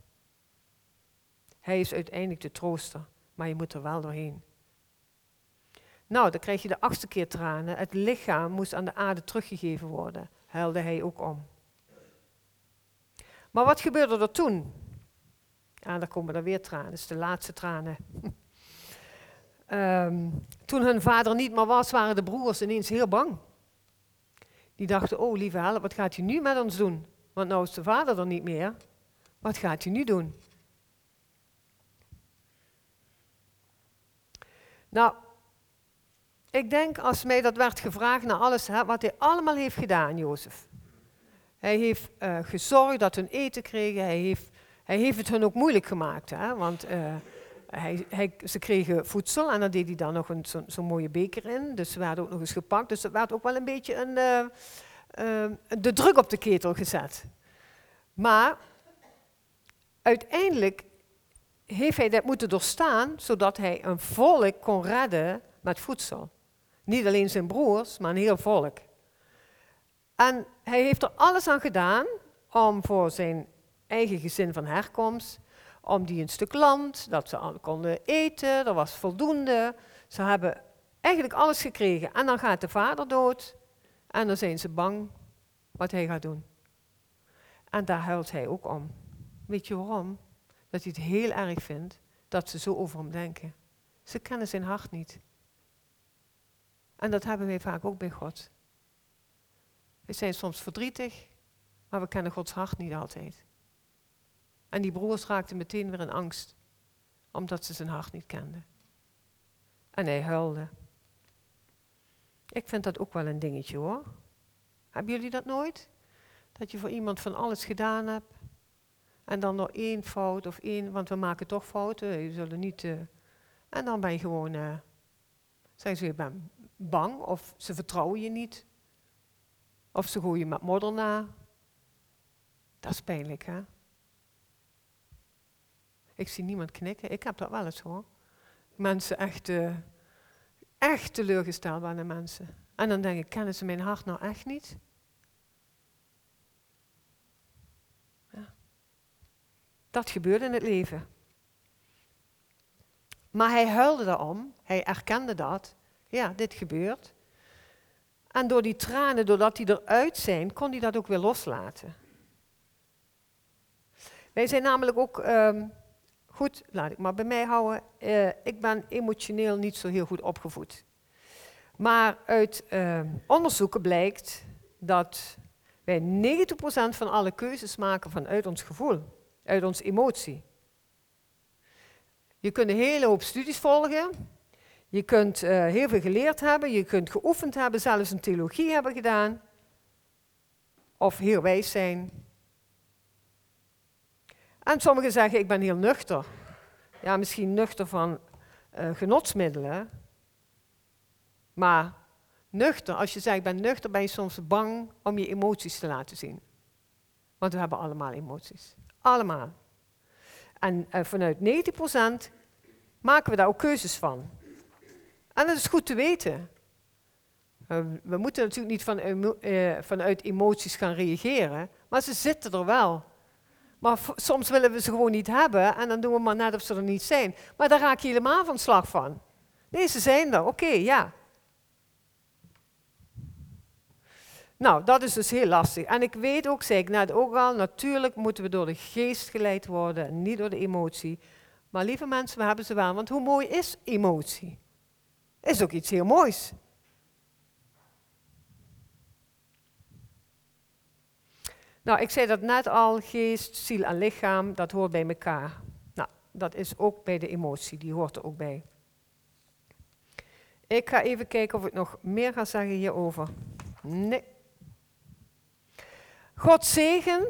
Hij is uiteindelijk de trooster, maar je moet er wel doorheen. Nou, dan krijg je de achtste keer tranen. Het lichaam moest aan de aarde teruggegeven worden. Huilde hij ook om. Maar wat gebeurde er toen? Ja, dan komen er weer tranen. Dat is de laatste tranen. Ehm, toen hun vader niet meer was, waren de broers ineens heel bang. Die dachten, oh lieve help, wat gaat hij nu met ons doen? Want nou is de vader er niet meer. Wat gaat hij nu doen? Nou, ik denk als mij dat werd gevraagd naar alles wat hij allemaal heeft gedaan, Jozef. Hij heeft uh, gezorgd dat hun eten kregen. Hij heeft, hij heeft het hun ook moeilijk gemaakt. Hè, want uh, hij, hij, ze kregen voedsel en dan deed hij dan nog zo'n zo mooie beker in. Dus ze werden ook nog eens gepakt. Dus er werd ook wel een beetje een, uh, de druk op de ketel gezet. Maar uiteindelijk heeft hij dat moeten doorstaan, zodat hij een volk kon redden met voedsel. Niet alleen zijn broers, maar een heel volk. En hij heeft er alles aan gedaan om voor zijn eigen gezin van herkomst, om die een stuk land, dat ze konden eten, er was voldoende. Ze hebben eigenlijk alles gekregen. En dan gaat de vader dood en dan zijn ze bang wat hij gaat doen. En daar huilt hij ook om. Weet je waarom? Dat hij het heel erg vindt dat ze zo over hem denken. Ze kennen zijn hart niet. En dat hebben wij vaak ook bij God. We zijn soms verdrietig, maar we kennen Gods hart niet altijd. En die broers raakten meteen weer in angst, omdat ze zijn hart niet kenden. En hij huilde. Ik vind dat ook wel een dingetje hoor. Hebben jullie dat nooit? Dat je voor iemand van alles gedaan hebt. En dan nog één fout of één, want we maken toch fouten. Je zullen niet. Uh, en dan ben je gewoon. Uh, ze, je bent bang of ze vertrouwen je niet. Of ze gooien je met modder na. Dat is pijnlijk, hè? Ik zie niemand knikken. Ik heb dat wel eens hoor. Mensen echt, uh, echt teleurgesteld waren mensen. En dan denk ik, kennen ze mijn hart nou echt niet? Ja. Dat gebeurde in het leven. Maar hij huilde daarom. Hij erkende dat. Ja, dit gebeurt. En door die tranen, doordat die eruit zijn, kon hij dat ook weer loslaten. Wij zijn namelijk ook, um, goed, laat ik maar bij mij houden, uh, ik ben emotioneel niet zo heel goed opgevoed. Maar uit uh, onderzoeken blijkt dat wij 90% van alle keuzes maken vanuit ons gevoel, uit onze emotie. Je kunt een hele hoop studies volgen, je kunt uh, heel veel geleerd hebben, je kunt geoefend hebben, zelfs een theologie hebben gedaan, of heel wijs zijn. En sommigen zeggen, ik ben heel nuchter. Ja, misschien nuchter van uh, genotsmiddelen, maar nuchter, als je zegt ik ben nuchter, ben je soms bang om je emoties te laten zien. Want we hebben allemaal emoties. Allemaal. En uh, vanuit 90% maken we daar ook keuzes van. En dat is goed te weten. Uh, we moeten natuurlijk niet van, uh, vanuit emoties gaan reageren, maar ze zitten er wel. Maar soms willen we ze gewoon niet hebben en dan doen we maar net of ze er niet zijn. Maar daar raak je helemaal van slag van. Nee, ze zijn er, oké, ja. Nou, dat is dus heel lastig. En ik weet ook, zei ik net ook al, natuurlijk moeten we door de geest geleid worden, niet door de emotie. Maar lieve mensen, we hebben ze wel, want hoe mooi is emotie? Is ook iets heel moois. Nou, ik zei dat net al, geest, ziel en lichaam, dat hoort bij elkaar. Nou, dat is ook bij de emotie, die hoort er ook bij. Ik ga even kijken of ik nog meer ga zeggen hierover. Nee. God zegen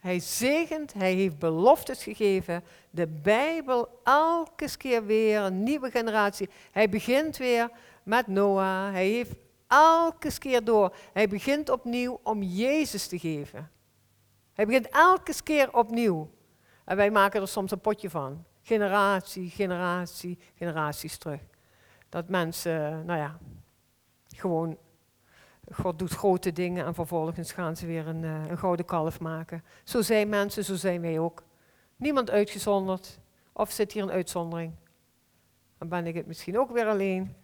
Hij zegent, hij heeft beloftes gegeven. De Bijbel elke keer weer een nieuwe generatie. Hij begint weer met Noah. Hij heeft elke keer door. Hij begint opnieuw om Jezus te geven. Hij begint elke keer opnieuw. En wij maken er soms een potje van. Generatie, generatie, generaties terug. Dat mensen, nou ja, gewoon, God doet grote dingen en vervolgens gaan ze weer een, eh, een gouden kalf maken. Zo zijn mensen, zo zijn wij ook. Niemand uitgezonderd. Of zit hier een uitzondering? Dan ben ik het misschien ook weer alleen.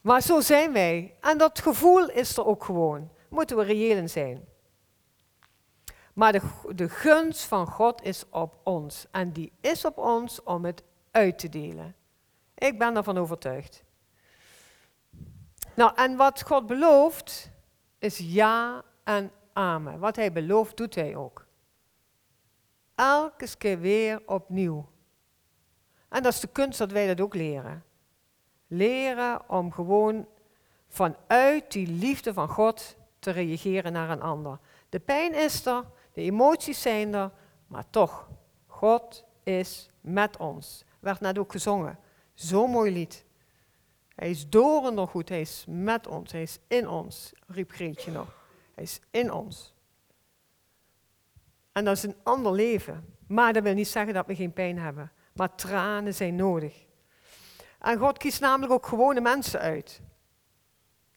Maar zo zijn wij. En dat gevoel is er ook gewoon. Moeten we reëel in zijn. Maar de, de gunst van God is op ons. En die is op ons om het uit te delen. Ik ben ervan overtuigd. Nou, en wat God belooft, is ja en amen. Wat hij belooft, doet hij ook. Elke keer weer opnieuw. En dat is de kunst dat wij dat ook leren. Leren om gewoon vanuit die liefde van God te reageren naar een ander. De pijn is er, de emoties zijn er, maar toch, God is met ons. Werd net ook gezongen. Zo'n mooi lied. Hij is door en door goed, hij is met ons, hij is in ons, riep Greetje nog. Hij is in ons. En dat is een ander leven. Maar dat wil niet zeggen dat we geen pijn hebben. Maar tranen zijn nodig. En God kiest namelijk ook gewone mensen uit.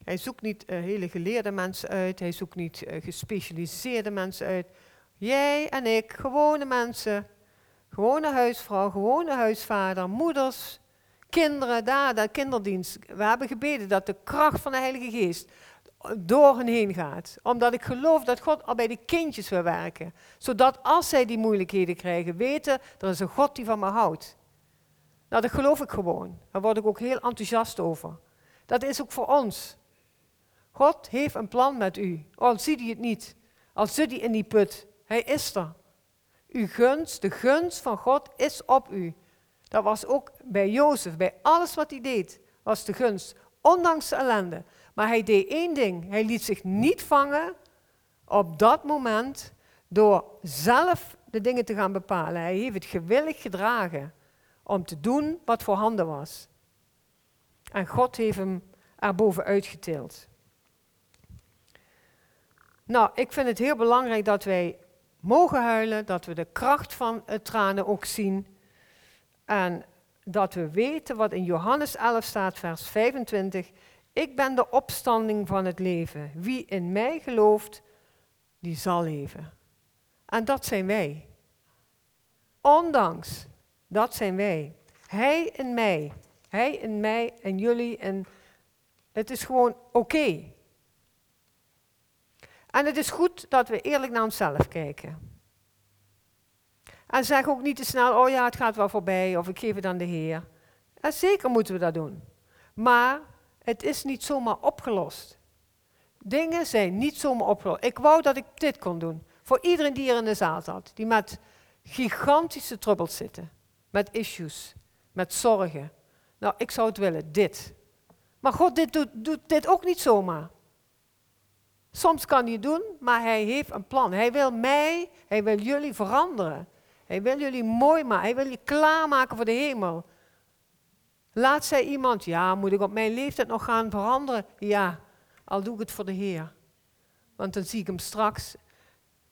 Hij zoekt niet uh, hele geleerde mensen uit, hij zoekt niet uh, gespecialiseerde mensen uit. Jij en ik, gewone mensen, gewone huisvrouw, gewone huisvader, moeders, kinderen, daar, de kinderdienst. We hebben gebeden dat de kracht van de Heilige Geest door hen heen gaat. Omdat ik geloof dat God al bij de kindjes wil werken. Zodat als zij die moeilijkheden krijgen, weten, er is een God die van me houdt. Nou, dat geloof ik gewoon. Daar word ik ook heel enthousiast over. Dat is ook voor ons. God heeft een plan met u. Al ziet hij het niet. Al zit hij in die put. Hij is er. Uw gunst, de gunst van God is op u. Dat was ook bij Jozef, bij alles wat hij deed, was de gunst, ondanks de ellende. Maar hij deed één ding, hij liet zich niet vangen op dat moment door zelf de dingen te gaan bepalen. Hij heeft het gewillig gedragen om te doen wat voor handen was. En God heeft hem erboven uitgetild. Nou, ik vind het heel belangrijk dat wij mogen huilen, dat we de kracht van het tranen ook zien. En dat we weten wat in Johannes 11 staat, vers 25. Ik ben de opstanding van het leven. Wie in mij gelooft, die zal leven. En dat zijn wij. Ondanks, dat zijn wij. Hij in mij. Hij in mij en jullie. En het is gewoon oké. En het is goed dat we eerlijk naar onszelf kijken. En zeg ook niet te snel, oh ja, het gaat wel voorbij, of ik geef het aan de Heer. Zeker moeten we dat doen. Maar het is niet zomaar opgelost. Dingen zijn niet zomaar opgelost. Ik wou dat ik dit kon doen. Voor iedereen die hier in de zaal zat, die met gigantische troubles zitten. Met issues, met zorgen. Nou, ik zou het willen, dit. Maar God dit doet, doet dit ook niet zomaar. Soms kan hij doen, maar hij heeft een plan. Hij wil mij, hij wil jullie veranderen. Hij wil jullie mooi maken. Hij wil je klaarmaken voor de hemel. Laat zij iemand, ja, moet ik op mijn leeftijd nog gaan veranderen? Ja, al doe ik het voor de Heer. Want dan zie ik hem straks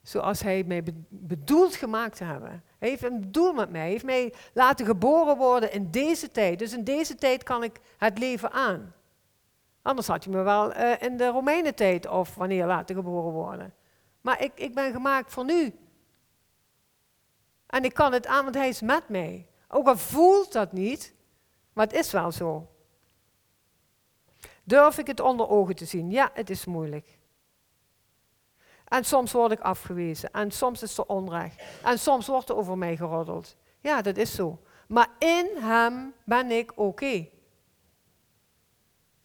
zoals hij mij bedoeld gemaakt hebben. Hij heeft een doel met mij. Hij heeft mij laten geboren worden in deze tijd. Dus in deze tijd kan ik het leven aan. Anders had hij me wel uh, in de Romeinentijd of wanneer laten geboren worden. Maar ik, ik ben gemaakt voor nu. En ik kan het aan, want hij is met mij. Ook al voelt dat niet, maar het is wel zo. Durf ik het onder ogen te zien? Ja, het is moeilijk. En soms word ik afgewezen. En soms is er onrecht. En soms wordt er over mij geroddeld. Ja, dat is zo. Maar in hem ben ik oké.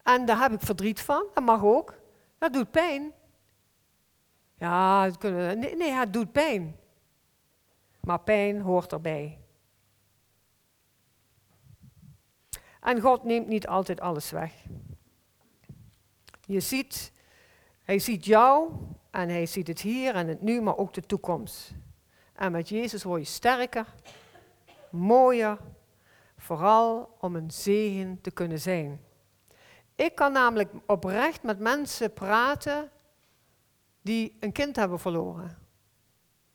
En daar heb ik verdriet van. Dat mag ook. Dat doet pijn. Ja, dat kunnen, nee, nee, het doet pijn maar pijn hoort erbij. En God neemt niet altijd alles weg. Je ziet, hij ziet jou en hij ziet het hier en het nu, maar ook de toekomst. En met Jezus word je sterker, mooier, vooral om een zegen te kunnen zijn. Ik kan namelijk oprecht met mensen praten die een kind hebben verloren.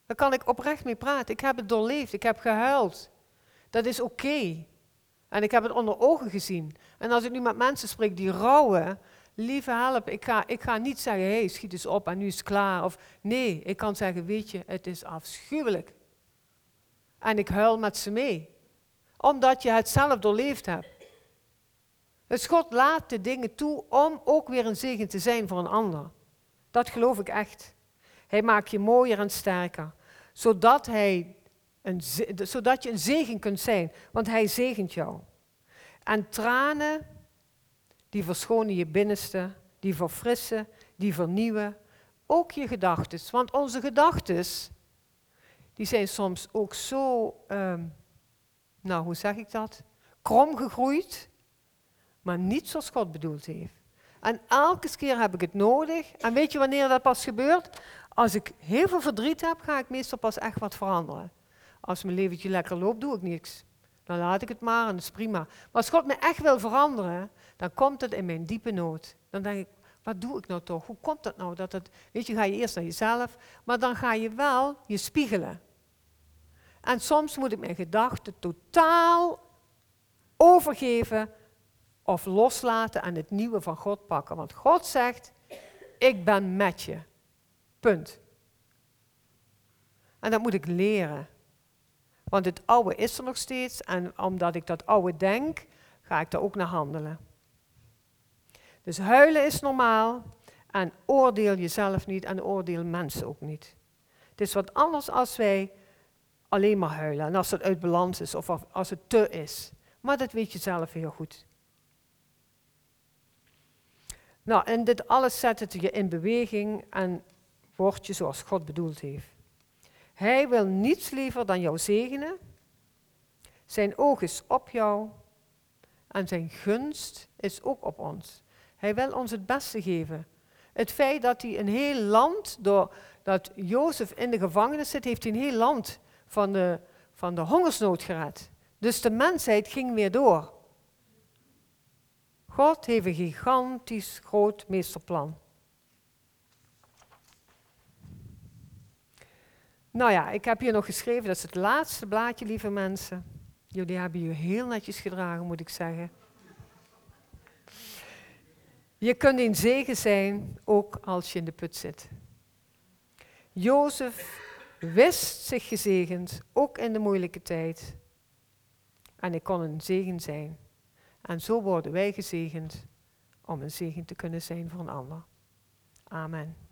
Daar kan ik oprecht mee praten. Ik heb het doorleefd, ik heb gehuild. Dat is oké. En ik heb het onder ogen gezien. En als ik nu met mensen spreek die rouwen, lieve help, ik ga, ik ga niet zeggen, hé, hey, schiet eens op en nu is het klaar. Of nee, ik kan zeggen, weet je, het is afschuwelijk. En ik huil met ze mee. Omdat je het zelf doorleefd hebt. Dus God laat de dingen toe om ook weer een zegen te zijn voor een ander. Dat geloof ik echt. Hij maakt je mooier en sterker. Zodat, hij een, zodat je een zegen kunt zijn. Want hij zegent jou. En tranen, die verschonen je binnenste, die verfrissen, die vernieuwen. Ook je gedachten. Want onze gedachten, die zijn soms ook zo, um, nou hoe zeg ik dat? Krom gegroeid, maar niet zoals God bedoeld heeft. En elke keer heb ik het nodig. En weet je wanneer dat pas gebeurt? Als ik heel veel verdriet heb, ga ik meestal pas echt wat veranderen. Als mijn leventje lekker loopt, doe ik niks. Dan laat ik het maar en dat is prima. Maar als God me echt wil veranderen, dan komt het in mijn diepe nood. Dan denk ik, wat doe ik nou toch? Hoe komt dat nou? Dat het, weet je, ga je eerst naar jezelf, maar dan ga je wel je spiegelen. En soms moet ik mijn gedachten totaal overgeven of loslaten en het nieuwe van God pakken. Want God zegt, ik ben met je. Punt. En dat moet ik leren. Want het oude is er nog steeds en omdat ik dat oude denk, ga ik daar ook naar handelen. Dus huilen is normaal en oordeel jezelf niet en oordeel mensen ook niet. Het is wat anders als wij alleen maar huilen en als het uit balans is of als het te is. Maar dat weet je zelf heel goed. Nou, en dit alles zet het je in beweging en word je zoals God bedoeld heeft. Hij wil niets liever dan jou zegenen. Zijn oog is op jou en zijn gunst is ook op ons. Hij wil ons het beste geven. Het feit dat hij een heel land, doordat Jozef in de gevangenis zit, heeft hij een heel land van de, van de hongersnood gered. Dus de mensheid ging weer door. God heeft een gigantisch groot meesterplan. Nou ja, ik heb hier nog geschreven, dat is het laatste blaadje, lieve mensen. Jullie hebben je heel netjes gedragen, moet ik zeggen. Je kunt een zegen zijn, ook als je in de put zit. Jozef wist zich gezegend, ook in de moeilijke tijd. En ik kon een zegen zijn. En zo worden wij gezegend om een zegen te kunnen zijn voor een ander. Amen.